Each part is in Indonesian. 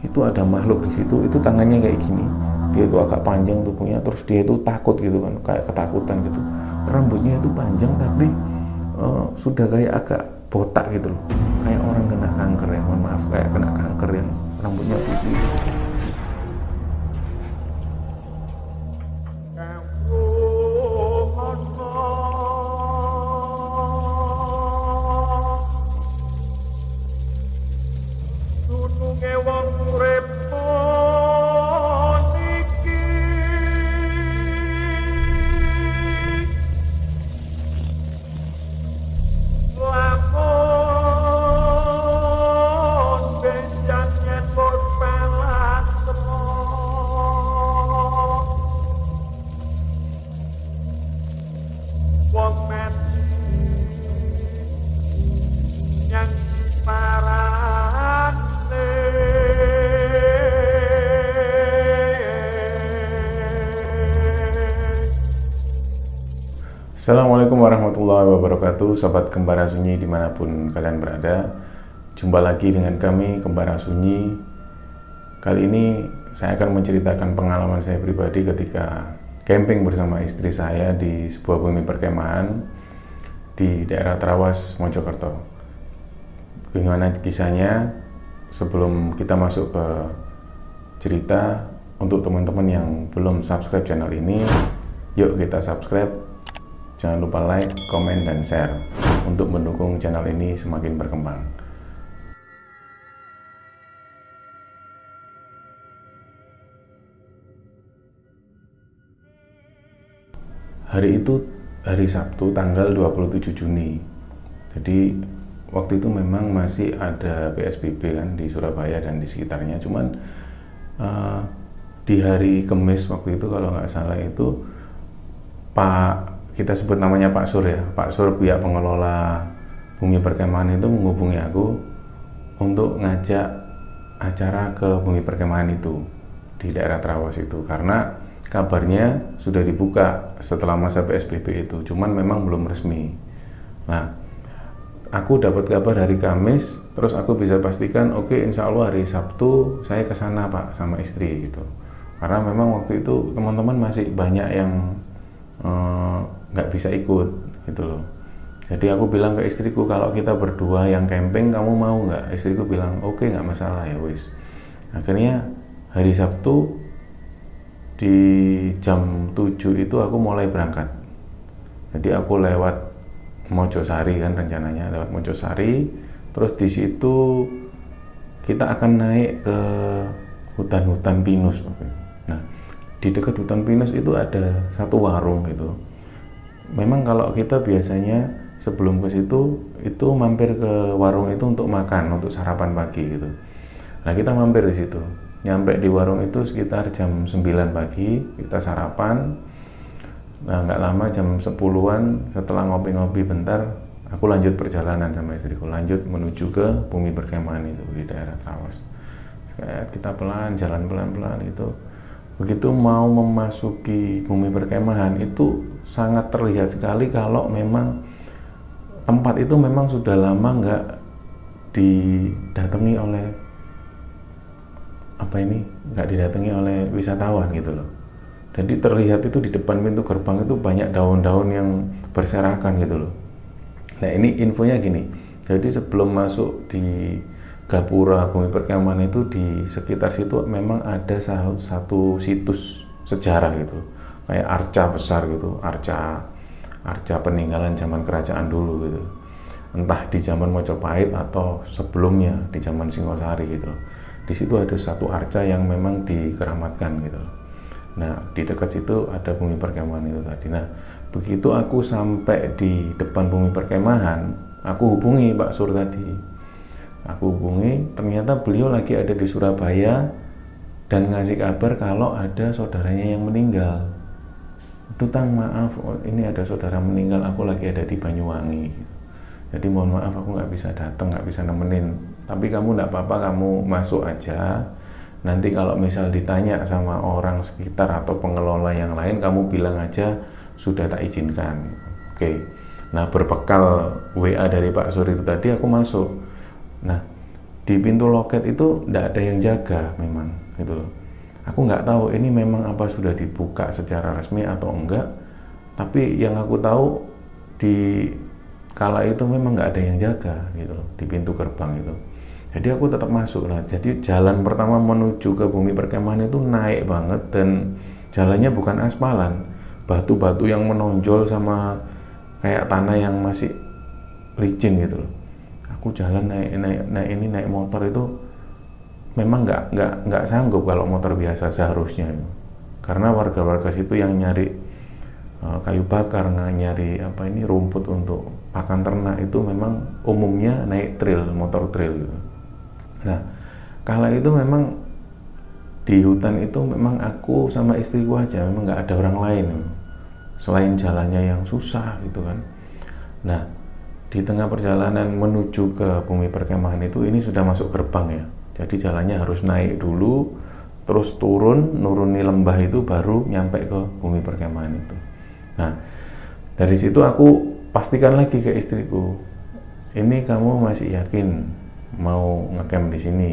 itu ada makhluk di situ itu tangannya kayak gini. Dia itu agak panjang tubuhnya terus dia itu takut gitu kan kayak ketakutan gitu. Rambutnya itu panjang tapi uh, sudah kayak agak botak gitu loh. Kayak orang kena kanker ya mohon maaf kayak kena kanker yang rambutnya putih Assalamualaikum warahmatullahi wabarakatuh. Sobat Kembara Sunyi di mana pun kalian berada Jumpa lagi dengan kami Kembara Sunyi. Kali ini saya akan menceritakan pengalaman saya pribadi ketika camping bersama istri saya di sebuah bumi perkemahan di daerah Trawas, Mojokerto. Bagaimana kisahnya? Sebelum kita masuk ke cerita untuk teman-teman yang belum subscribe channel ini yuk kita subscribe Jangan lupa like, komen, dan share untuk mendukung channel ini semakin berkembang. Hari itu hari Sabtu tanggal 27 Juni. Jadi waktu itu memang masih ada PSBB kan di Surabaya dan di sekitarnya. Cuman uh, di hari Kamis waktu itu kalau nggak salah itu Pak kita sebut namanya Pak Sur ya. Pak Sur pihak pengelola bumi perkemahan itu menghubungi aku untuk ngajak acara ke bumi perkemahan itu di daerah Trawas itu. Karena kabarnya sudah dibuka setelah masa PSBB itu cuman memang belum resmi. Nah aku dapat kabar hari Kamis terus aku bisa pastikan oke okay, insya Allah hari Sabtu saya ke sana Pak sama istri gitu. Karena memang waktu itu teman-teman masih banyak yang uh, nggak bisa ikut gitu loh. Jadi aku bilang ke istriku kalau kita berdua yang camping kamu mau nggak? Istriku bilang oke okay, nggak masalah ya wis. Akhirnya hari Sabtu di jam 7 itu aku mulai berangkat. Jadi aku lewat Mojosari kan rencananya lewat Mojosari. Terus di situ kita akan naik ke hutan-hutan pinus. Nah di dekat hutan pinus itu ada satu warung gitu memang kalau kita biasanya sebelum ke situ itu mampir ke warung itu untuk makan untuk sarapan pagi gitu. Nah kita mampir di situ. Nyampe di warung itu sekitar jam 9 pagi kita sarapan. Nah nggak lama jam 10-an setelah ngopi-ngopi bentar aku lanjut perjalanan sama istriku. Lanjut menuju ke bumi perkemahan itu di daerah Trawas. Kita pelan jalan pelan-pelan itu begitu mau memasuki bumi perkemahan itu sangat terlihat sekali kalau memang tempat itu memang sudah lama nggak didatangi oleh apa ini nggak didatangi oleh wisatawan gitu loh. Jadi terlihat itu di depan pintu gerbang itu banyak daun-daun yang berserakan gitu loh. Nah ini infonya gini. Jadi sebelum masuk di Gapura Bumi Perkemahan itu di sekitar situ memang ada salah satu situs sejarah gitu. Kayak arca besar gitu arca arca peninggalan zaman kerajaan dulu gitu. Entah di zaman Mojopahit atau sebelumnya di zaman Singosari gitu di situ ada satu arca yang memang dikeramatkan gitu nah di dekat situ ada bumi perkemahan itu tadi. Nah begitu aku sampai di depan bumi perkemahan aku hubungi Pak Sur tadi aku hubungi ternyata beliau lagi ada di Surabaya dan ngasih kabar kalau ada saudaranya yang meninggal. Dutang maaf oh, ini ada saudara meninggal aku lagi ada di Banyuwangi. Jadi mohon maaf aku nggak bisa datang nggak bisa nemenin. Tapi kamu nggak apa-apa kamu masuk aja. Nanti kalau misal ditanya sama orang sekitar atau pengelola yang lain kamu bilang aja sudah tak izinkan. Oke. Nah berbekal WA dari Pak Suri itu tadi aku masuk di pintu loket itu tidak ada yang jaga memang gitu loh. Aku nggak tahu ini memang apa sudah dibuka secara resmi atau enggak tapi yang aku tahu di kala itu memang nggak ada yang jaga gitu loh di pintu gerbang itu. Jadi aku tetap masuk lah. Jadi jalan pertama menuju ke bumi perkemahan itu naik banget dan jalannya bukan aspalan batu-batu yang menonjol sama kayak tanah yang masih licin gitu loh aku jalan naik naik naik ini naik motor itu memang nggak nggak nggak sanggup kalau motor biasa seharusnya karena warga-warga situ yang nyari uh, kayu bakar nggak nyari apa ini rumput untuk pakan ternak itu memang umumnya naik trail motor trail gitu. nah kala itu memang di hutan itu memang aku sama istriku aja memang nggak ada orang lain. Selain jalannya yang susah gitu kan. Nah di tengah perjalanan menuju ke bumi perkemahan itu ini sudah masuk gerbang ya. Jadi jalannya harus naik dulu terus turun nuruni lembah itu baru nyampe ke bumi perkemahan itu. Nah dari situ aku pastikan lagi ke istriku ini kamu masih yakin mau ngecamp di sini?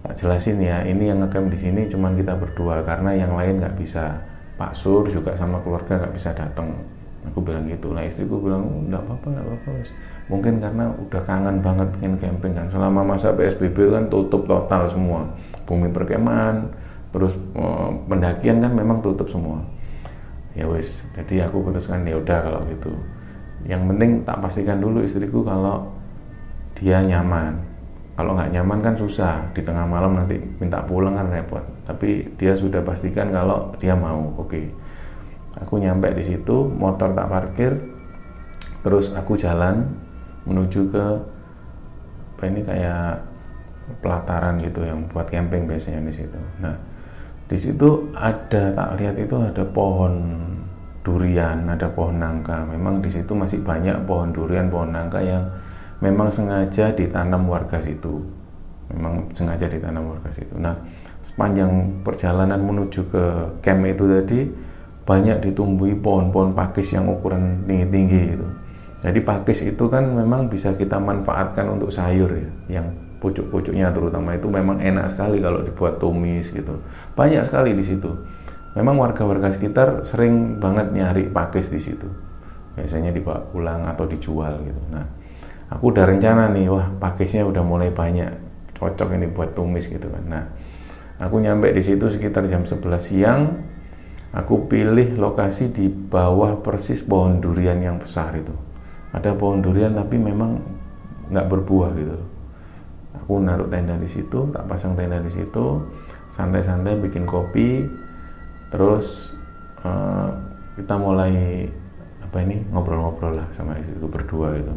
Tak jelasin ya ini yang ngecamp di sini cuman kita berdua karena yang lain nggak bisa. Pak Sur juga sama keluarga nggak bisa datang aku bilang gitu. Lah istriku bilang nggak apa-apa nggak apa-apa mungkin karena udah kangen banget pengen camping kan. Selama masa PSBB kan tutup total semua. Bumi perkemahan terus eh, pendakian kan memang tutup semua. Ya wis jadi aku putuskan ya udah kalau gitu. Yang penting tak pastikan dulu istriku kalau dia nyaman. Kalau nggak nyaman kan susah. Di tengah malam nanti minta pulang kan repot. Tapi dia sudah pastikan kalau dia mau oke. okay. Aku nyampe di situ motor tak parkir. Terus aku jalan menuju ke apa ini kayak pelataran gitu yang buat camping biasanya di situ. Nah di situ ada tak lihat itu ada pohon durian ada pohon nangka. Memang di situ masih banyak pohon durian pohon nangka yang memang sengaja ditanam warga situ. Memang sengaja ditanam warga situ. Nah sepanjang perjalanan menuju ke camp itu tadi banyak ditumbuhi pohon-pohon pakis yang ukuran tinggi-tinggi gitu. Jadi pakis itu kan memang bisa kita manfaatkan untuk sayur ya yang pucuk-pucuknya terutama. Itu memang enak sekali kalau dibuat tumis gitu. Banyak sekali di situ. Memang warga-warga sekitar sering banget nyari pakis di situ. Biasanya dibawa pulang atau dijual gitu. Nah aku udah rencana nih wah pakisnya udah mulai banyak cocok ini buat tumis gitu kan. Nah aku nyampe di situ sekitar jam 11 siang aku pilih lokasi di bawah persis pohon durian yang besar itu. Ada pohon durian tapi memang nggak berbuah gitu. Aku naruh tenda di situ tak pasang tenda di situ santai-santai bikin kopi terus uh, kita mulai apa ini ngobrol-ngobrol lah sama istriku berdua gitu.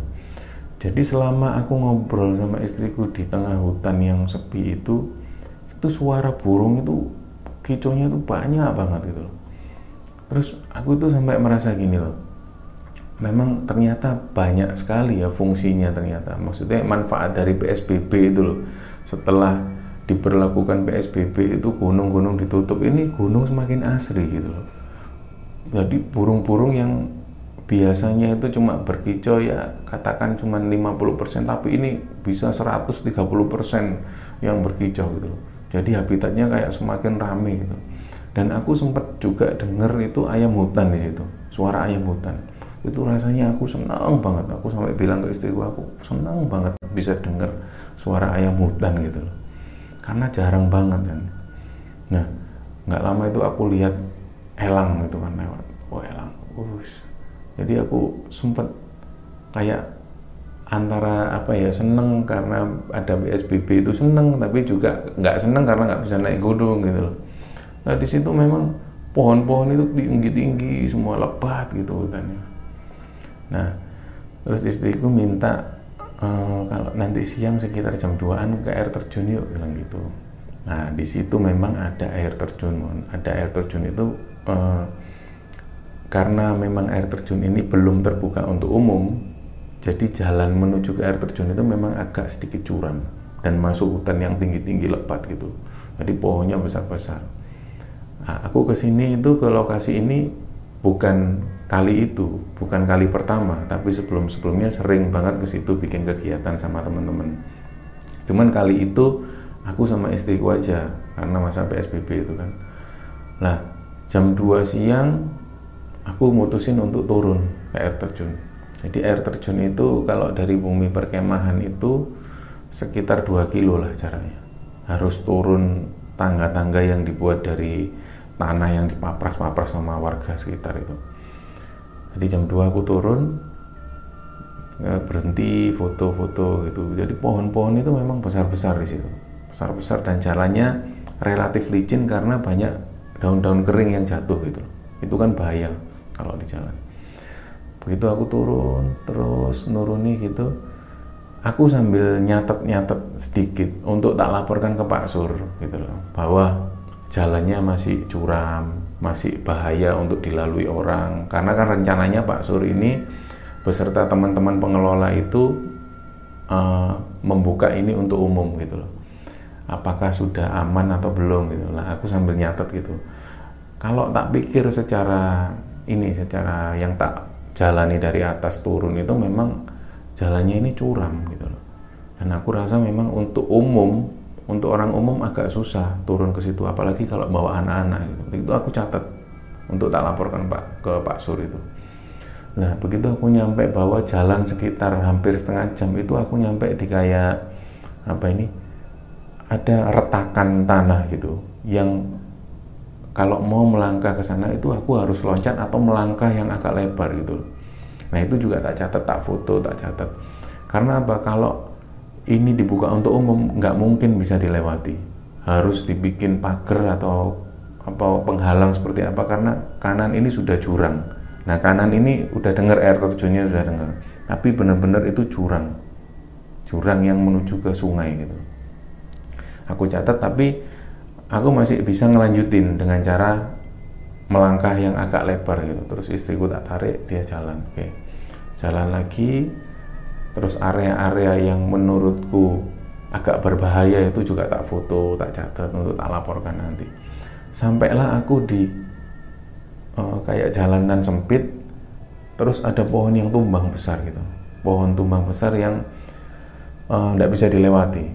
Jadi selama aku ngobrol sama istriku di tengah hutan yang sepi itu, itu suara burung itu kicaunya itu banyak banget gitu loh. Terus aku itu sampai merasa gini loh, memang ternyata banyak sekali ya fungsinya ternyata. Maksudnya manfaat dari PSBB itu loh. Setelah diberlakukan PSBB itu gunung-gunung ditutup, ini gunung semakin asri gitu loh. Jadi burung-burung yang biasanya itu cuma berkicau ya katakan cuma 50% tapi ini bisa 130% yang berkicau gitu loh. Jadi habitatnya kayak semakin rame gitu. Dan aku sempat juga denger itu ayam hutan di situ, suara ayam hutan. Itu rasanya aku senang banget. Aku sampai bilang ke istriku aku senang banget bisa denger suara ayam hutan gitu loh. Karena jarang banget kan. Nah, nggak lama itu aku lihat elang itu kan lewat. Oh elang, us jadi aku sempat kayak antara apa ya seneng karena ada PSBB itu seneng tapi juga nggak seneng karena nggak bisa naik gunung gitu loh nah di situ memang pohon-pohon itu tinggi-tinggi semua lebat gitu hutannya nah terus istriku minta uh, kalau nanti siang sekitar jam 2an ke air terjun yuk bilang gitu nah di situ memang ada air terjun ada air terjun itu uh, karena memang air terjun ini belum terbuka untuk umum, jadi jalan menuju ke air terjun itu memang agak sedikit curam dan masuk hutan yang tinggi-tinggi lebat gitu. Jadi pohonnya besar-besar. Nah, aku ke sini itu ke lokasi ini bukan kali itu, bukan kali pertama, tapi sebelum-sebelumnya sering banget ke situ bikin kegiatan sama teman-teman. cuman kali itu aku sama istriku aja karena masa PSBB itu kan. Lah jam 2 siang aku mutusin untuk turun ke air terjun. Jadi air terjun itu kalau dari bumi perkemahan itu sekitar 2 kilo lah caranya. Harus turun tangga-tangga yang dibuat dari tanah yang dipapras-papras sama warga sekitar itu. Jadi jam 2 aku turun ya, berhenti foto-foto gitu. Jadi pohon-pohon itu memang besar-besar di situ. Besar-besar dan jalannya relatif licin karena banyak daun-daun kering yang jatuh gitu itu kan bahaya kalau di jalan. Begitu aku turun terus nuruni gitu aku sambil nyatet-nyatet sedikit untuk tak laporkan ke Pak Sur gitu loh. Bahwa jalannya masih curam masih bahaya untuk dilalui orang. Karena kan rencananya Pak Sur ini beserta teman-teman pengelola itu uh, membuka ini untuk umum gitu loh. Apakah sudah aman atau belum gitu. Lah aku sambil nyatet gitu. Kalau tak pikir secara ini secara yang tak jalani dari atas turun itu memang jalannya ini curam gitu loh. Dan aku rasa memang untuk umum untuk orang umum agak susah turun ke situ apalagi kalau bawa anak-anak gitu. itu aku catat untuk tak laporkan Pak ke Pak Sur itu. Nah begitu aku nyampe bahwa jalan sekitar hampir setengah jam itu aku nyampe di kayak apa ini ada retakan tanah gitu yang kalau mau melangkah ke sana itu aku harus loncat atau melangkah yang agak lebar gitu. Nah itu juga tak catat tak foto tak catat. Karena apa? Kalau ini dibuka untuk umum nggak mungkin bisa dilewati. Harus dibikin pagar atau apa penghalang seperti apa karena kanan ini sudah jurang. Nah kanan ini udah dengar air terjunnya sudah dengar tapi benar-benar itu jurang. Jurang yang menuju ke sungai gitu. Aku catat tapi aku masih bisa ngelanjutin dengan cara melangkah yang agak lebar gitu. Terus istriku tak tarik dia jalan. Oke. Jalan lagi terus area-area yang menurutku agak berbahaya itu juga tak foto, tak catat untuk tak laporkan nanti. Sampailah aku di uh, kayak jalanan sempit, terus ada pohon yang tumbang besar gitu, pohon tumbang besar yang tidak uh, bisa dilewati,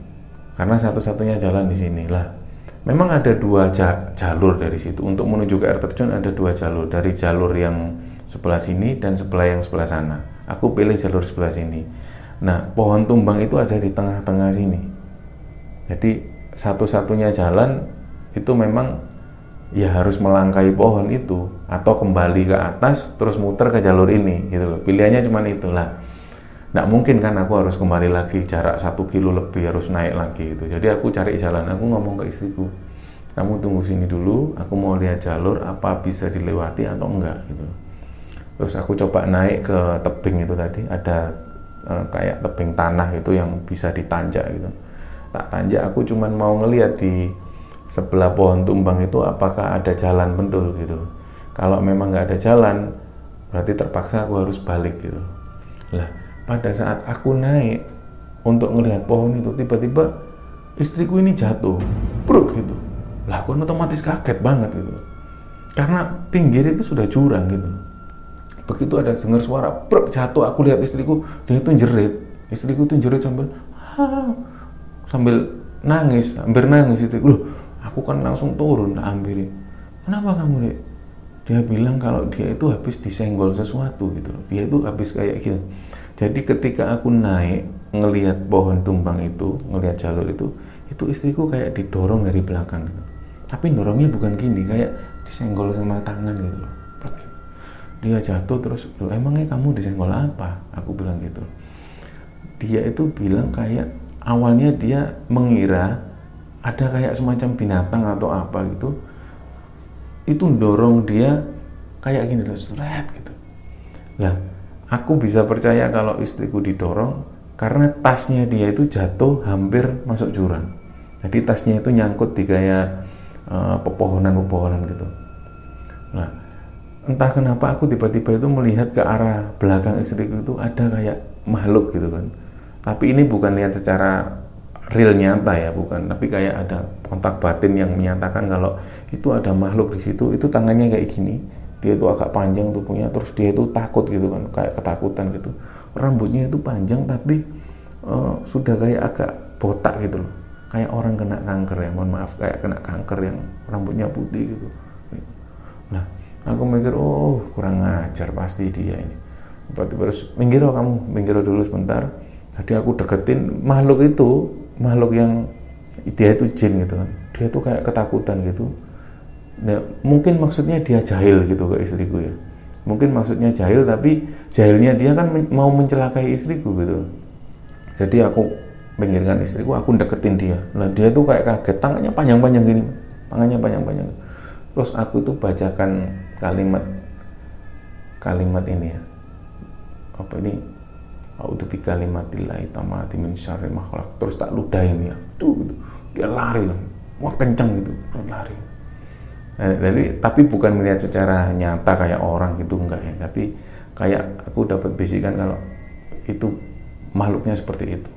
karena satu-satunya jalan di sini lah. Memang ada dua jalur dari situ untuk menuju ke air terjun ada dua jalur dari jalur yang sebelah sini dan sebelah yang sebelah sana. Aku pilih jalur sebelah sini Nah, pohon tumbang itu ada di tengah-tengah sini. Jadi satu-satunya jalan itu memang ya harus melangkahi pohon itu atau kembali ke atas terus muter ke jalur ini gitu loh. Pilihannya cuma itulah. Nggak mungkin kan aku harus kembali lagi jarak satu kilo lebih harus naik lagi itu. Jadi aku cari jalan. Aku ngomong ke istriku, kamu tunggu sini dulu. Aku mau lihat jalur apa bisa dilewati atau enggak gitu. Terus aku coba naik ke tebing itu tadi ada uh, kayak tebing tanah itu yang bisa ditanjak gitu. Tak tanjak aku cuman mau ngeliat di sebelah pohon tumbang itu apakah ada jalan pendul gitu. Kalau memang nggak ada jalan berarti terpaksa aku harus balik gitu. Lah pada saat aku naik untuk ngelihat pohon itu tiba-tiba istriku ini jatuh bruk gitu. Lah aku otomatis kaget banget gitu. Karena pinggir itu sudah jurang gitu begitu ada dengar suara brok jatuh. Aku lihat istriku dia itu jerit. Istriku itu jerit sambil ah, sambil nangis hampir nangis itu. Loh aku kan langsung turun ambil kenapa kamu dek dia bilang kalau dia itu habis disenggol sesuatu gitu loh. Dia itu habis kayak gitu jadi ketika aku naik ngelihat pohon tumbang itu ngelihat jalur itu itu istriku kayak didorong dari belakang gitu. tapi dorongnya bukan gini kayak disenggol sama tangan gitu loh dia jatuh terus lo emangnya kamu disenggol apa? Aku bilang gitu. Dia itu bilang kayak awalnya dia mengira ada kayak semacam binatang atau apa gitu. Itu dorong dia kayak gini loh seret gitu. Lah aku bisa percaya kalau istriku didorong karena tasnya dia itu jatuh hampir masuk jurang. Jadi tasnya itu nyangkut di kayak uh, pepohonan-pepohonan gitu. Nah entah kenapa aku tiba-tiba itu melihat ke arah belakang istriku itu ada kayak makhluk gitu kan. Tapi ini bukan lihat secara real nyata ya bukan. Tapi kayak ada kontak batin yang menyatakan kalau itu ada makhluk di situ. Itu tangannya kayak gini. Dia itu agak panjang tubuhnya terus dia itu takut gitu kan kayak ketakutan gitu. Rambutnya itu panjang tapi uh, sudah kayak agak botak gitu loh. Kayak orang kena kanker ya mohon maaf kayak kena kanker yang rambutnya putih gitu aku mikir oh kurang ngajar pasti dia ini. Tiba-tiba terus minggir kamu minggir dulu sebentar. Jadi aku deketin makhluk itu makhluk yang dia itu jin gitu kan. Dia tuh kayak ketakutan gitu. Nah, mungkin maksudnya dia jahil gitu ke istriku ya. Mungkin maksudnya jahil tapi jahilnya dia kan mau mencelakai istriku gitu. Jadi aku pinggirkan istriku aku deketin dia. Nah dia tuh kayak kaget tangannya panjang-panjang gini tangannya panjang-panjang. Terus aku itu bacakan kalimat kalimat ini ya. Apa ini? Audu bi kalimatillahi tamati min syarri makhluk terus tak ludahin ya. Tuh gitu. dia lari wah kenceng gitu. Lari. Nah, jadi tapi bukan melihat secara nyata kayak orang gitu enggak ya. Tapi kayak aku dapat bisikan kalau itu makhluknya seperti itu.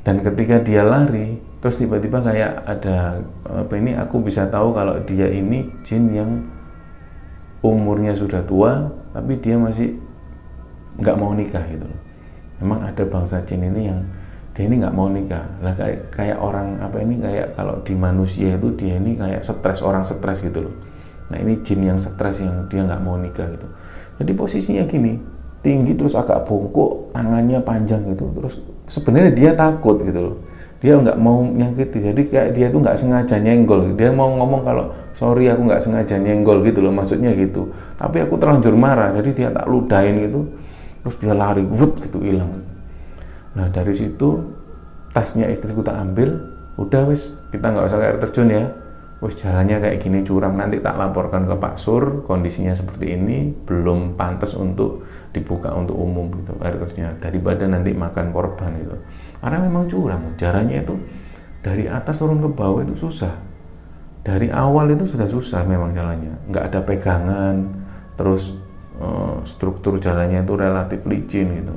Dan ketika dia lari terus tiba-tiba kayak ada apa ini aku bisa tahu kalau dia ini jin yang umurnya sudah tua tapi dia masih nggak mau nikah gitu loh. Memang ada bangsa jin ini yang dia ini nggak mau nikah. Lah kayak kayak orang apa ini kayak kalau di manusia itu dia ini kayak stres orang stres gitu loh. Nah ini jin yang stres yang dia nggak mau nikah gitu. Jadi posisinya gini tinggi terus agak bungkuk tangannya panjang gitu. Terus sebenarnya dia takut gitu loh dia nggak mau nyakiti jadi kayak dia tuh nggak sengaja nyenggol. Dia mau ngomong kalau sorry aku nggak sengaja nyenggol gitu loh maksudnya gitu. Tapi aku terlanjur marah. Jadi dia tak ludahin gitu. Terus dia lari wut gitu hilang. Nah dari situ tasnya istriku tak ambil. Udah wis kita nggak usah air terjun ya wis jalannya kayak gini curam. Nanti tak laporkan ke Pak Sur kondisinya seperti ini belum pantas untuk dibuka untuk umum gitu terjunnya daripada nanti makan korban itu. Karena memang curam jaraknya itu dari atas turun ke bawah itu susah. Dari awal itu sudah susah memang jalannya. Nggak ada pegangan terus uh, struktur jalannya itu relatif licin gitu.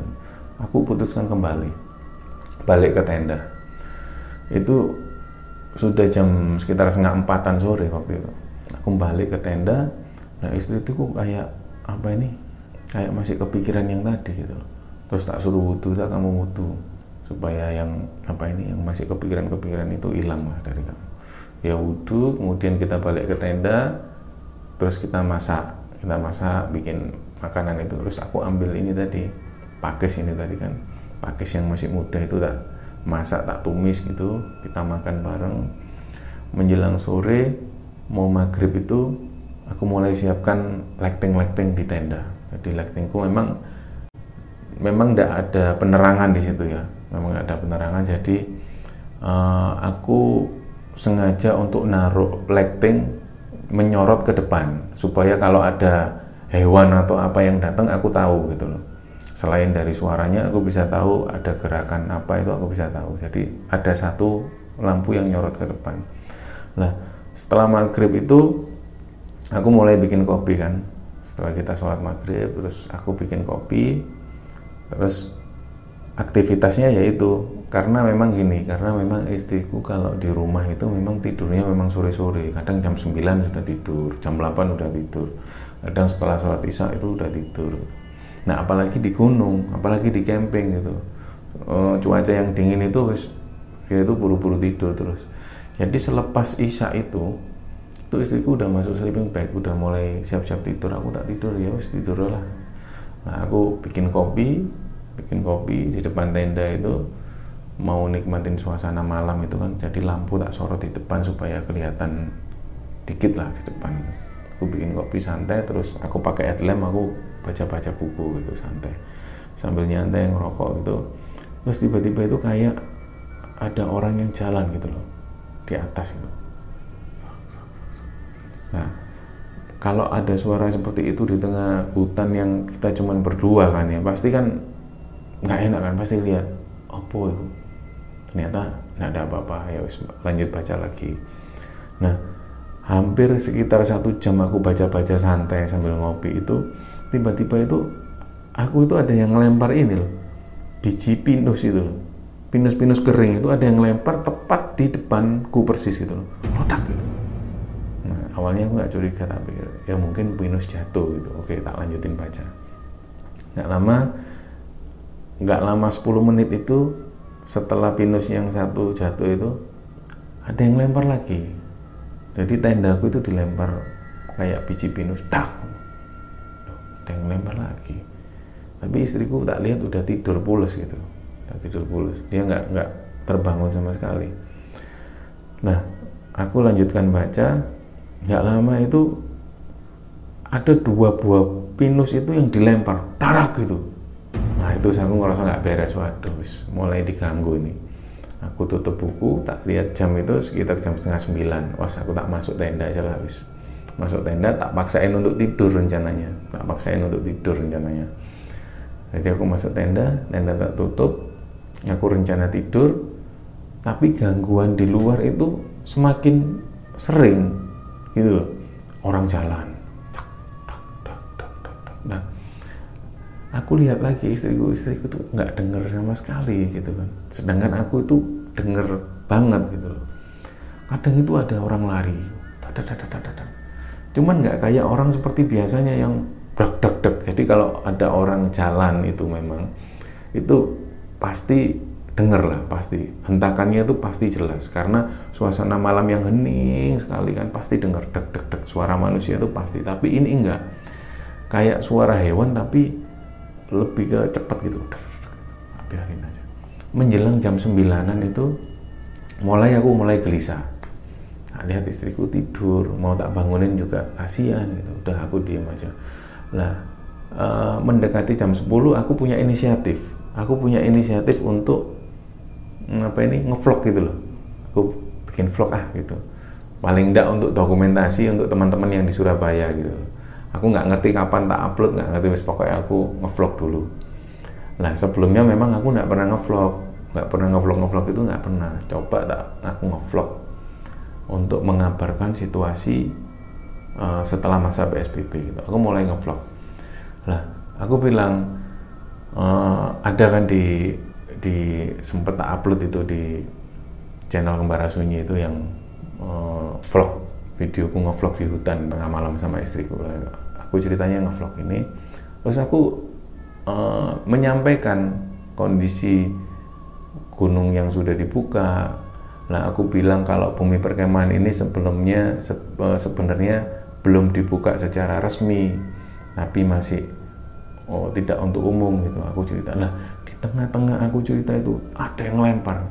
Aku putuskan kembali balik ke tenda. Itu sudah jam sekitar setengah empatan sore waktu itu. Aku balik ke tenda nah istri itu kok kayak apa ini? Kayak masih kepikiran yang tadi gitu loh. Terus tak suruh wudhu tak kamu wudhu supaya yang apa ini yang masih kepikiran-kepikiran itu hilang lah dari kamu. Ya wudhu kemudian kita balik ke tenda terus kita masak kita masak bikin makanan itu. Terus aku ambil ini tadi pakis ini tadi kan. Pakis yang masih muda itu tak masak tak tumis gitu kita makan bareng. Menjelang sore mau maghrib itu aku mulai siapkan lighting-lighting di tenda. Di lightingku memang memang tidak ada penerangan di situ ya. Memang ada penerangan. Jadi uh, aku sengaja untuk naruh lighting menyorot ke depan supaya kalau ada hewan atau apa yang datang aku tahu gitu loh selain dari suaranya aku bisa tahu ada gerakan apa itu aku bisa tahu. Jadi ada satu lampu yang nyorot ke depan. Nah setelah maghrib itu aku mulai bikin kopi kan. Setelah kita sholat maghrib terus aku bikin kopi. Terus aktivitasnya yaitu karena memang gini karena memang istriku kalau di rumah itu memang tidurnya memang sore-sore. Kadang jam 9 sudah tidur jam 8 udah tidur. Kadang setelah sholat isya itu udah tidur nah apalagi di gunung apalagi di camping gitu. E, cuaca yang dingin itu dia itu buru-buru tidur terus. Jadi selepas isya itu itu istriku udah masuk sleeping bag udah mulai siap-siap tidur. Aku tak tidur ya wis tidur lah. Nah aku bikin kopi bikin kopi di depan tenda itu mau nikmatin suasana malam itu kan. Jadi lampu tak sorot di depan supaya kelihatan dikit lah di depan itu. Aku bikin kopi santai terus aku pakai headlamp aku baca-baca buku gitu santai sambil nyantai ngerokok gitu terus tiba-tiba itu kayak ada orang yang jalan gitu loh di atas gitu Nah, kalau ada suara seperti itu di tengah hutan yang kita cuman berdua kan ya, pasti kan nggak enak kan, pasti lihat, apa itu? Ternyata nggak ada apa-apa, ya lanjut baca lagi. Nah, hampir sekitar satu jam aku baca-baca santai sambil ngopi itu, tiba-tiba itu aku itu ada yang ngelempar ini loh, biji pinus itu loh. Pinus-pinus kering itu ada yang lempar tepat di depanku persis itu loh. Ledak gitu. Awalnya aku nggak curiga tapi ya mungkin pinus jatuh gitu. Oke tak lanjutin baca. Nggak lama nggak lama 10 menit itu setelah pinus yang satu jatuh itu ada yang lempar lagi. Jadi tendaku itu dilempar kayak biji pinus lempar lagi. Tapi istriku tak lihat udah tidur pulas gitu. Tak tidur pulas. Dia nggak nggak terbangun sama sekali. Nah aku lanjutkan baca. Nggak lama itu ada dua buah pinus itu yang dilempar. Darah gitu. Nah itu aku ngerasa nggak beres. Waduh mulai diganggu ini. Aku tutup buku tak lihat jam itu sekitar jam setengah sembilan. Was aku tak masuk tenda aja lah wis masuk tenda tak paksain untuk tidur rencananya. Tak paksain untuk tidur rencananya. Jadi aku masuk tenda tenda tak tutup. Aku rencana tidur. Tapi gangguan di luar itu semakin sering. Gitu loh. Orang jalan. Nah aku lihat lagi istriku istriku tuh nggak denger sama sekali gitu kan. Sedangkan aku itu denger banget gitu loh. Kadang itu ada orang lari cuman nggak kayak orang seperti biasanya yang dak dak dak jadi kalau ada orang jalan itu memang itu pasti denger lah pasti. Hentakannya itu pasti jelas. Karena suasana malam yang hening sekali kan pasti denger dek dek dek suara manusia itu pasti. Tapi ini enggak kayak suara hewan tapi lebih ke cepet gitu. Biarin aja. Menjelang jam sembilanan itu mulai aku mulai gelisah lihat istriku tidur mau tak bangunin juga kasihan gitu. Udah aku diem aja. Nah e, mendekati jam 10 aku punya inisiatif. Aku punya inisiatif untuk apa ini ngevlog gitu loh. Aku bikin vlog ah gitu. Paling enggak untuk dokumentasi untuk teman-teman yang di Surabaya gitu aku nggak ngerti kapan tak upload nggak ngerti wis pokoknya aku ngevlog dulu. Nah sebelumnya memang aku nggak pernah ngevlog. Nggak pernah ngevlog ngevlog itu nggak pernah. Coba tak aku ngevlog untuk mengabarkan situasi uh, setelah masa PSBB gitu. Aku mulai ngevlog. Lah aku bilang uh, ada kan di di sempet upload itu di channel Kembara Sunyi itu yang uh, vlog videoku ngevlog di hutan tengah malam sama istriku. Aku ceritanya ngevlog ini terus aku uh, menyampaikan kondisi gunung yang sudah dibuka lah aku bilang kalau bumi perkemahan ini sebelumnya se uh, sebenarnya belum dibuka secara resmi tapi masih oh tidak untuk umum gitu aku cerita. Nah di tengah-tengah aku cerita itu ada yang lempar.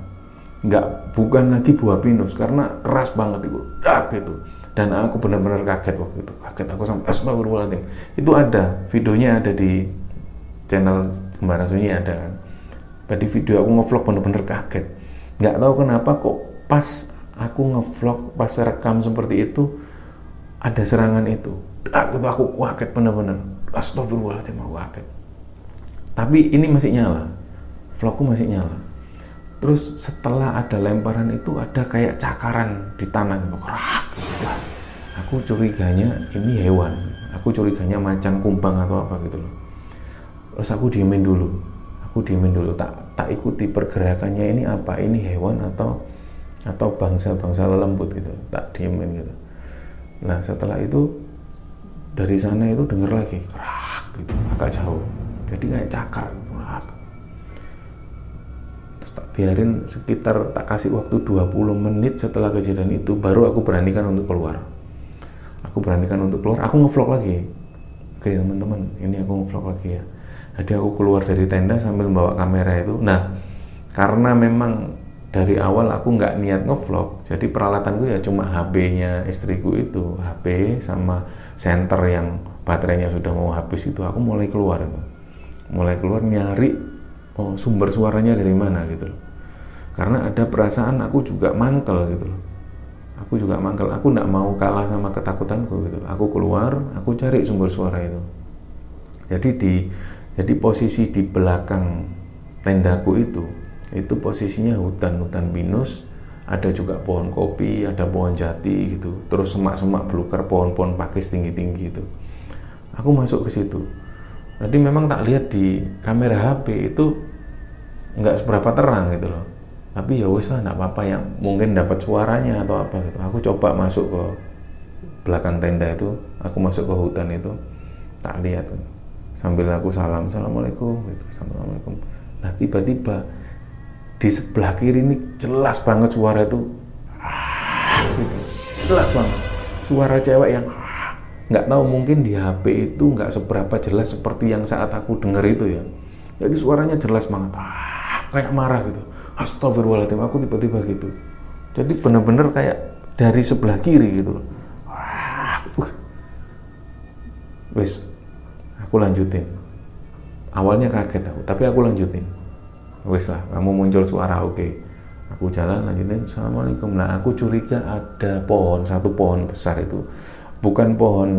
Nggak bukan lagi buah pinus karena keras banget itu dak gitu. Dan aku benar-benar kaget waktu itu kaget. Aku sampai astagfirullahaladzim. Itu ada videonya ada di channel Sembara Sunyi ada kan. Di video aku ngevlog bener-bener kaget. Nggak tahu kenapa kok pas aku ngevlog pas rekam seperti itu ada serangan itu. Aku tuh aku kaget bener-bener. Astagfirullahaladzim aku kaget tapi ini masih nyala. Vlogku masih nyala. Terus setelah ada lemparan itu ada kayak cakaran di tanah gitu. Kerak Wah, aku curiganya ini hewan. Aku curiganya macan kumbang atau apa gitu loh. Terus aku diemin dulu. Aku diemin dulu. Tak tak ikuti pergerakannya ini apa? Ini hewan atau atau bangsa-bangsa lembut gitu tak diemin gitu. Nah setelah itu dari sana itu denger lagi kerak gitu agak jauh. Jadi kayak cakar kerak. Biarin sekitar tak kasih waktu 20 menit setelah kejadian itu baru aku beranikan untuk keluar. Aku beranikan untuk keluar aku ngevlog lagi oke teman-teman. Ini aku ngevlog lagi ya. Jadi aku keluar dari tenda sambil membawa kamera itu. Nah karena memang dari awal aku nggak niat ngevlog jadi peralatanku ya cuma HP-nya istriku itu HP sama center yang baterainya sudah mau habis itu aku mulai keluar itu. Mulai keluar nyari oh sumber suaranya dari mana gitu loh. Karena ada perasaan aku juga mangkel gitu loh. Aku juga mangkel aku nggak mau kalah sama ketakutanku gitu aku keluar aku cari sumber suara itu. Jadi di jadi posisi di belakang tendaku itu itu posisinya hutan hutan pinus. Ada juga pohon kopi ada pohon jati gitu. Terus semak-semak belukar pohon-pohon pakis tinggi-tinggi itu. Aku masuk ke situ. Jadi memang tak lihat di kamera HP itu nggak seberapa terang gitu loh. Tapi ya wis lah nggak apa-apa yang mungkin dapat suaranya atau apa gitu. Aku coba masuk ke belakang tenda itu. Aku masuk ke hutan itu. Tak lihat sambil aku salam assalamualaikum gitu. Assalamualaikum. Nah tiba-tiba di sebelah kiri ini jelas banget suara itu. Gitu. jelas banget. Suara cewek yang ah, nggak tahu mungkin di HP itu nggak seberapa jelas seperti yang saat aku denger itu ya. Jadi suaranya jelas banget. Ah, kayak marah gitu. Astagfirullahaladzim aku tiba-tiba gitu. Jadi bener-bener kayak dari sebelah kiri gitu loh. Wes aku lanjutin. Awalnya kaget aku tapi aku lanjutin wes lah kamu muncul suara oke. Okay. aku jalan lanjutin assalamualaikum. Nah aku curiga ada pohon satu pohon besar itu. Bukan pohon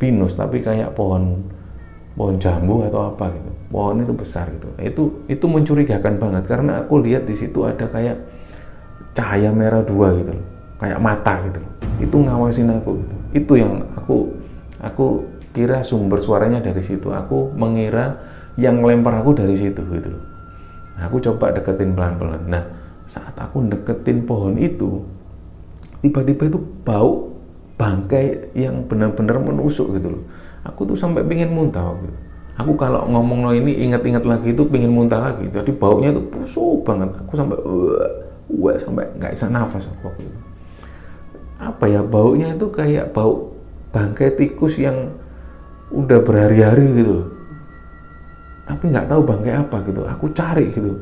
pinus tapi kayak pohon pohon jambu atau apa gitu. Pohon itu besar gitu. Itu itu mencurigakan banget karena aku lihat di situ ada kayak cahaya merah dua gitu loh. Kayak mata gitu loh. Itu ngawasin aku gitu. Itu yang aku aku kira sumber suaranya dari situ. Aku mengira yang lempar aku dari situ gitu loh Nah, aku coba deketin pelan-pelan. Nah, saat aku deketin pohon itu, tiba-tiba itu bau bangkai yang benar-benar menusuk gitu loh. Aku tuh sampai pingin muntah gitu. Aku kalau ngomong lo ini ingat-ingat lagi itu pingin muntah lagi. Jadi baunya tuh busuk banget. Aku sampai wah, wah sampai nggak bisa nafas aku waktu itu. Apa ya baunya itu kayak bau bangkai tikus yang udah berhari-hari gitu loh tapi nggak tahu bangkai apa gitu. Aku cari gitu.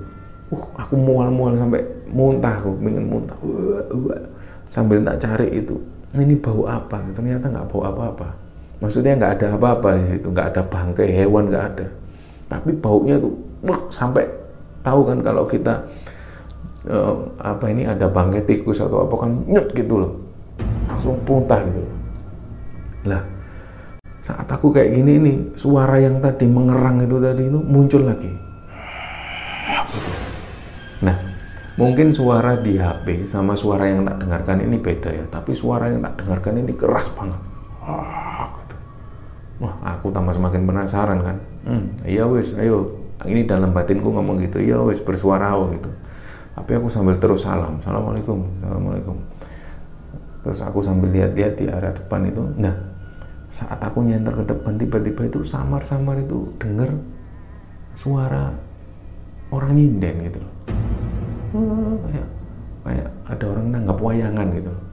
Uh aku mual-mual sampai muntah aku pengen muntah. Uh, uh. sambil tak cari itu ini bau apa gitu. ternyata nggak bau apa-apa. Maksudnya nggak ada apa-apa di situ. Nggak ada bangkai hewan nggak ada. Tapi baunya tuh uh, sampai tahu kan kalau kita uh, apa ini ada bangkai tikus atau apa kan nyet gitu loh. Langsung muntah gitu lah saat aku kayak gini nih suara yang tadi mengerang itu tadi itu muncul lagi. Nah mungkin suara di HP sama suara yang tak dengarkan ini beda ya tapi suara yang tak dengarkan ini keras banget. Gitu. wah aku tambah semakin penasaran kan. Hmm, iya wes ayo. Ini dalam batinku ngomong gitu. Iya wes bersuara gitu. Tapi aku sambil terus salam. Assalamualaikum assalamualaikum. Terus aku sambil lihat-lihat di arah depan itu. Nah saat aku nyenter ke depan tiba-tiba itu samar-samar itu denger suara orang nyinden gitu loh. Hmm, kayak kayak ada orang nanggap wayangan gitu loh.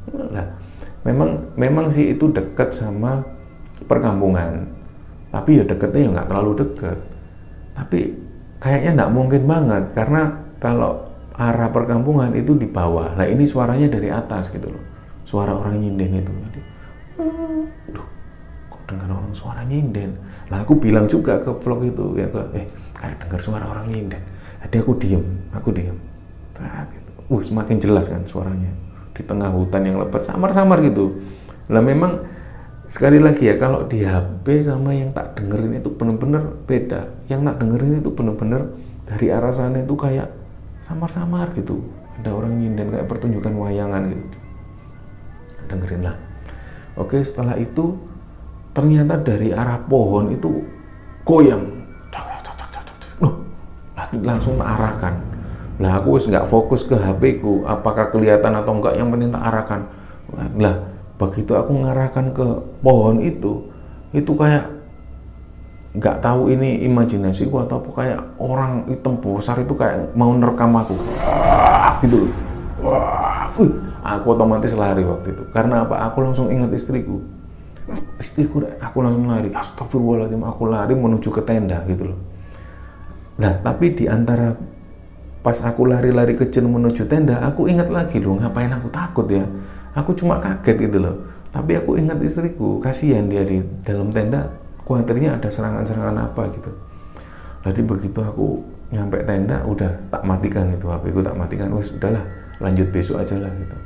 Memang memang sih itu dekat sama perkampungan. Tapi ya deketnya ya nggak terlalu deket. Tapi kayaknya nggak mungkin banget karena kalau arah perkampungan itu di bawah. Nah ini suaranya dari atas gitu loh. Suara orang nyinden itu jadi duh dengan orang suara nyinden. Lah aku bilang juga ke vlog itu ya ke eh kayak dengar suara orang nyinden. Jadi aku diem aku diem. Nah, gitu. uh semakin jelas kan suaranya. Di tengah hutan yang lebat samar-samar gitu. Lah memang sekali lagi ya kalau di HP sama yang tak dengerin itu bener-bener beda. Yang tak dengerin itu bener-bener dari arah sana itu kayak samar-samar gitu. Ada orang nyinden kayak pertunjukan wayangan gitu. Dengerin lah. Oke setelah itu ternyata dari arah pohon itu goyang. Loh, langsung tak arahkan. Lah aku nggak fokus ke HP ku. Apakah kelihatan atau enggak yang penting tak arahkan. Lah begitu aku mengarahkan ke pohon itu itu kayak nggak tahu ini imajinasiku atau apa kayak orang hitam besar itu kayak mau nerekam aku. Wah, gitu Wah, aku otomatis lari waktu itu. Karena apa? Aku langsung ingat istriku istriku aku langsung lari. Astagfirullahaladzim aku lari menuju ke tenda gitu loh. Nah tapi di antara pas aku lari-lari kecil menuju tenda aku ingat lagi loh ngapain aku takut ya? Aku cuma kaget gitu loh. Tapi aku ingat istriku kasihan dia di dalam tenda khawatirnya ada serangan-serangan apa gitu. Jadi begitu aku nyampe tenda udah tak matikan itu HP ku tak matikan. Udahlah lanjut besok aja lah gitu.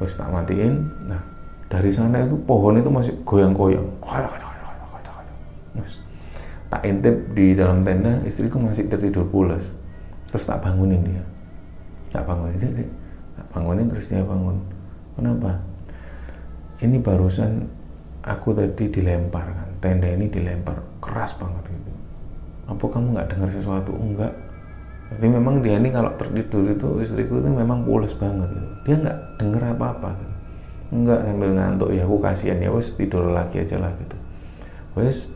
Wes tak matiin. Nah dari sana itu pohon itu masih goyang-goyang. Tak intip di dalam tenda istriku masih tertidur pulas. Terus tak bangunin dia. Tak bangunin dia, dia tak bangunin terus dia bangun. Kenapa? Ini barusan aku tadi dilempar kan? Tenda ini dilempar. Keras banget gitu. Apa kamu nggak dengar sesuatu? Enggak. Jadi memang dia ini kalau tertidur itu istriku itu memang pulas banget gitu. dia nggak dengar apa-apa gitu enggak sambil ngantuk. Ya aku kasihan ya wes tidur lagi aja lah gitu. Wes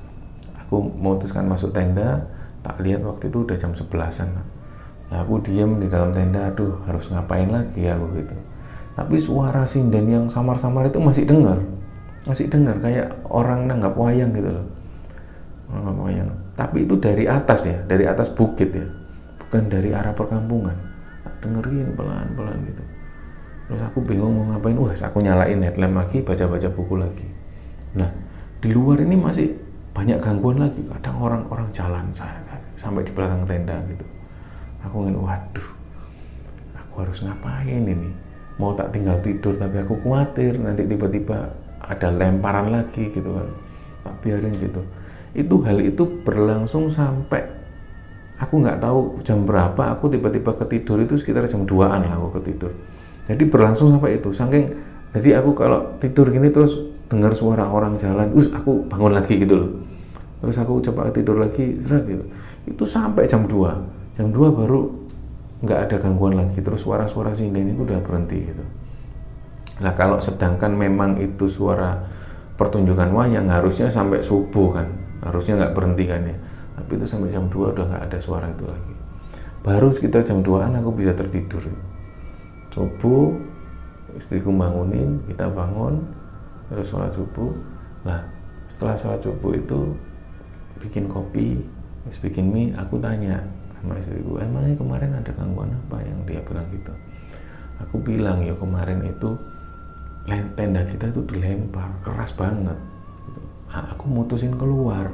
aku memutuskan masuk tenda. Tak lihat waktu itu udah jam sebelasan nah, aku diem di dalam tenda. Aduh harus ngapain lagi aku gitu. Tapi suara sinden yang samar-samar itu masih dengar. Masih dengar kayak orang nanggap wayang gitu loh. Nanggap wayang. Tapi itu dari atas ya dari atas bukit ya. Bukan dari arah perkampungan. Tak dengerin pelan-pelan gitu terus aku bingung mau ngapain. Wah aku nyalain headlamp lagi baca-baca buku lagi. Nah di luar ini masih banyak gangguan lagi. Kadang orang-orang jalan saya, saya, sampai di belakang tenda gitu. Aku ingin waduh aku harus ngapain ini? Mau tak tinggal tidur tapi aku khawatir nanti tiba-tiba ada lemparan lagi gitu kan. Tak biarin gitu. Itu hal itu berlangsung sampai aku nggak tahu jam berapa aku tiba-tiba ketidur itu sekitar jam 2an lah aku ketidur jadi berlangsung sampai itu. Saking jadi aku kalau tidur gini terus dengar suara orang jalan us aku bangun lagi gitu loh. Terus aku coba tidur lagi gitu. Itu sampai jam 2 jam 2 baru nggak ada gangguan lagi. Terus suara-suara sinden itu udah berhenti gitu. Nah kalau sedangkan memang itu suara pertunjukan wayang harusnya sampai subuh kan. Harusnya nggak berhenti kan ya. Tapi itu sampai jam 2 udah nggak ada suara itu lagi. Baru sekitar jam 2an aku bisa tertidur subuh istriku bangunin kita bangun terus sholat subuh. Nah setelah sholat subuh itu bikin kopi terus bikin mie aku tanya sama istriku emangnya kemarin ada gangguan apa? Yang dia bilang gitu. Aku bilang ya kemarin itu tenda kita itu dilempar keras banget. Gitu. aku mutusin keluar.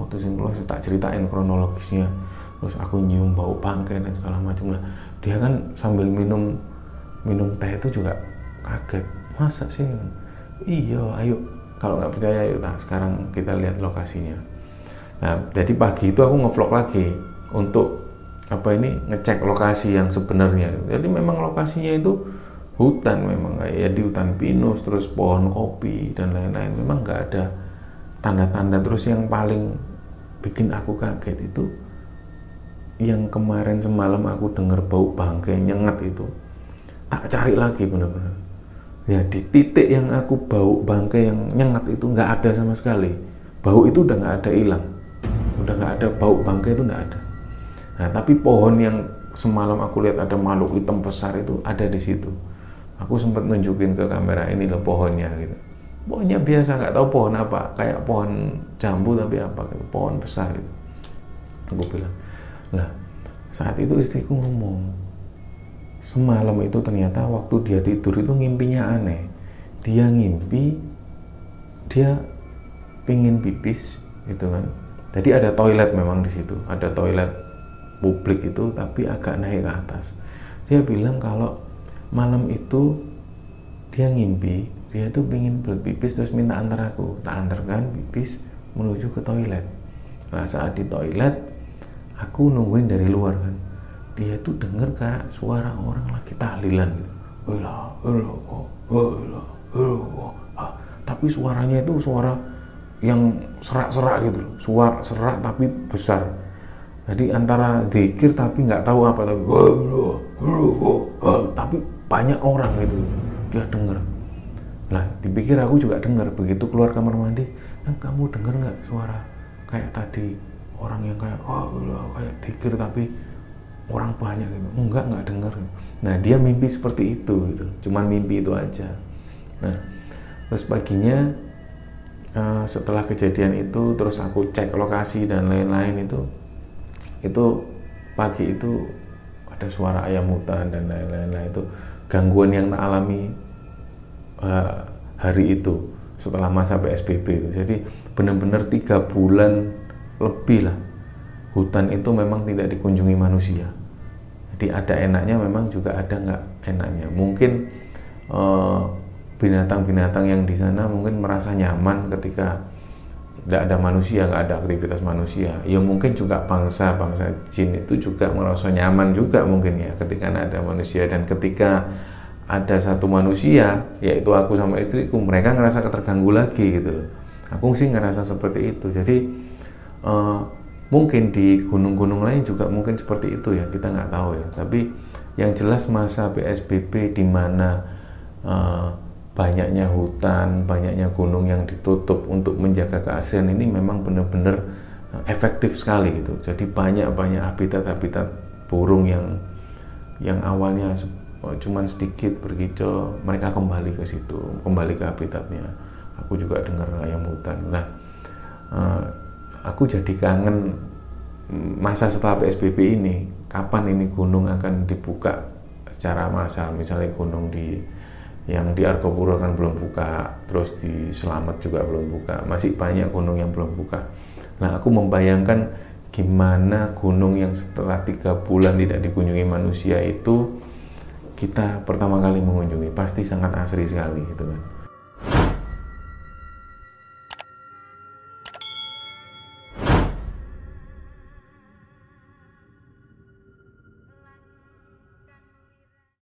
Mutusin keluar tak ceritain kronologisnya. Terus aku nyium bau bangkai dan segala macam. Lah dia kan sambil minum minum teh itu juga kaget. Masa sih? Iya ayo. Kalau nggak percaya yuk nah sekarang kita lihat lokasinya. Nah jadi pagi itu aku ngevlog lagi untuk apa ini ngecek lokasi yang sebenarnya. Jadi memang lokasinya itu hutan memang ya di hutan pinus terus pohon kopi dan lain-lain. Memang nggak ada tanda-tanda. Terus yang paling bikin aku kaget itu yang kemarin semalam aku dengar bau bangkai nyengat itu tak cari lagi benar-benar ya di titik yang aku bau bangkai yang nyengat itu nggak ada sama sekali bau itu udah nggak ada hilang udah nggak ada bau bangkai itu nggak ada Nah, tapi pohon yang semalam aku lihat ada makhluk hitam besar itu ada di situ. Aku sempat nunjukin ke kamera ini loh pohonnya gitu. Pohonnya biasa nggak tahu pohon apa, kayak pohon jambu tapi apa gitu, pohon besar gitu. Aku bilang, lah saat itu istriku ngomong, semalam itu ternyata waktu dia tidur itu ngimpinya aneh. Dia ngimpi, dia pingin pipis gitu kan. Jadi ada toilet memang di situ, ada toilet publik itu tapi agak naik ke atas dia bilang kalau malam itu dia ngimpi dia tuh pingin pipis terus minta antar aku tak antarkan pipis menuju ke toilet nah saat di toilet aku nungguin dari luar kan dia tuh denger kayak suara orang lagi tahlilan gitu. Tapi suaranya itu suara yang serak-serak gitu suara serak tapi besar. Jadi antara zikir tapi nggak tahu apa tapi tapi banyak orang gitu dia dengar lah dipikir aku juga dengar begitu keluar kamar mandi yang kamu dengar nggak suara? Kayak tadi orang yang kayak oh kayak zikir tapi orang banyak gitu. Enggak nggak dengar nah dia mimpi seperti itu gitu. Cuman mimpi itu aja. Nah terus paginya uh, setelah kejadian itu terus aku cek lokasi dan lain-lain itu itu pagi itu ada suara ayam hutan dan lain-lain itu gangguan yang tak alami uh, hari itu setelah masa PSBB itu. Jadi benar-benar tiga bulan lebih lah. Hutan itu memang tidak dikunjungi manusia jadi ada enaknya memang juga ada nggak enaknya mungkin eh, binatang-binatang yang di sana mungkin merasa nyaman ketika tidak ada manusia, nggak ada aktivitas manusia. Ya mungkin juga bangsa-bangsa jin itu juga merasa nyaman juga mungkin ya ketika ada manusia dan ketika ada satu manusia, yaitu aku sama istriku, mereka ngerasa terganggu lagi gitu loh. Aku sih ngerasa seperti itu. Jadi uh, mungkin di gunung-gunung lain juga mungkin seperti itu ya, kita nggak tahu ya. Tapi yang jelas masa PSBB di mana uh, banyaknya hutan, banyaknya gunung yang ditutup untuk menjaga keaslian ini memang benar-benar eh, efektif sekali gitu. Jadi banyak-banyak habitat-habitat burung yang yang awalnya cuman sedikit berkicau mereka kembali ke situ kembali ke habitatnya aku juga dengar ayam hutan nah uh, aku jadi kangen masa setelah PSBB ini kapan ini gunung akan dibuka secara massal. Misalnya gunung di yang di Argopuro kan belum buka terus di Selamat juga belum buka. Masih banyak gunung yang belum buka. Nah aku membayangkan gimana gunung yang setelah tiga bulan tidak dikunjungi manusia itu kita pertama kali mengunjungi. Pasti sangat asri sekali gitu kan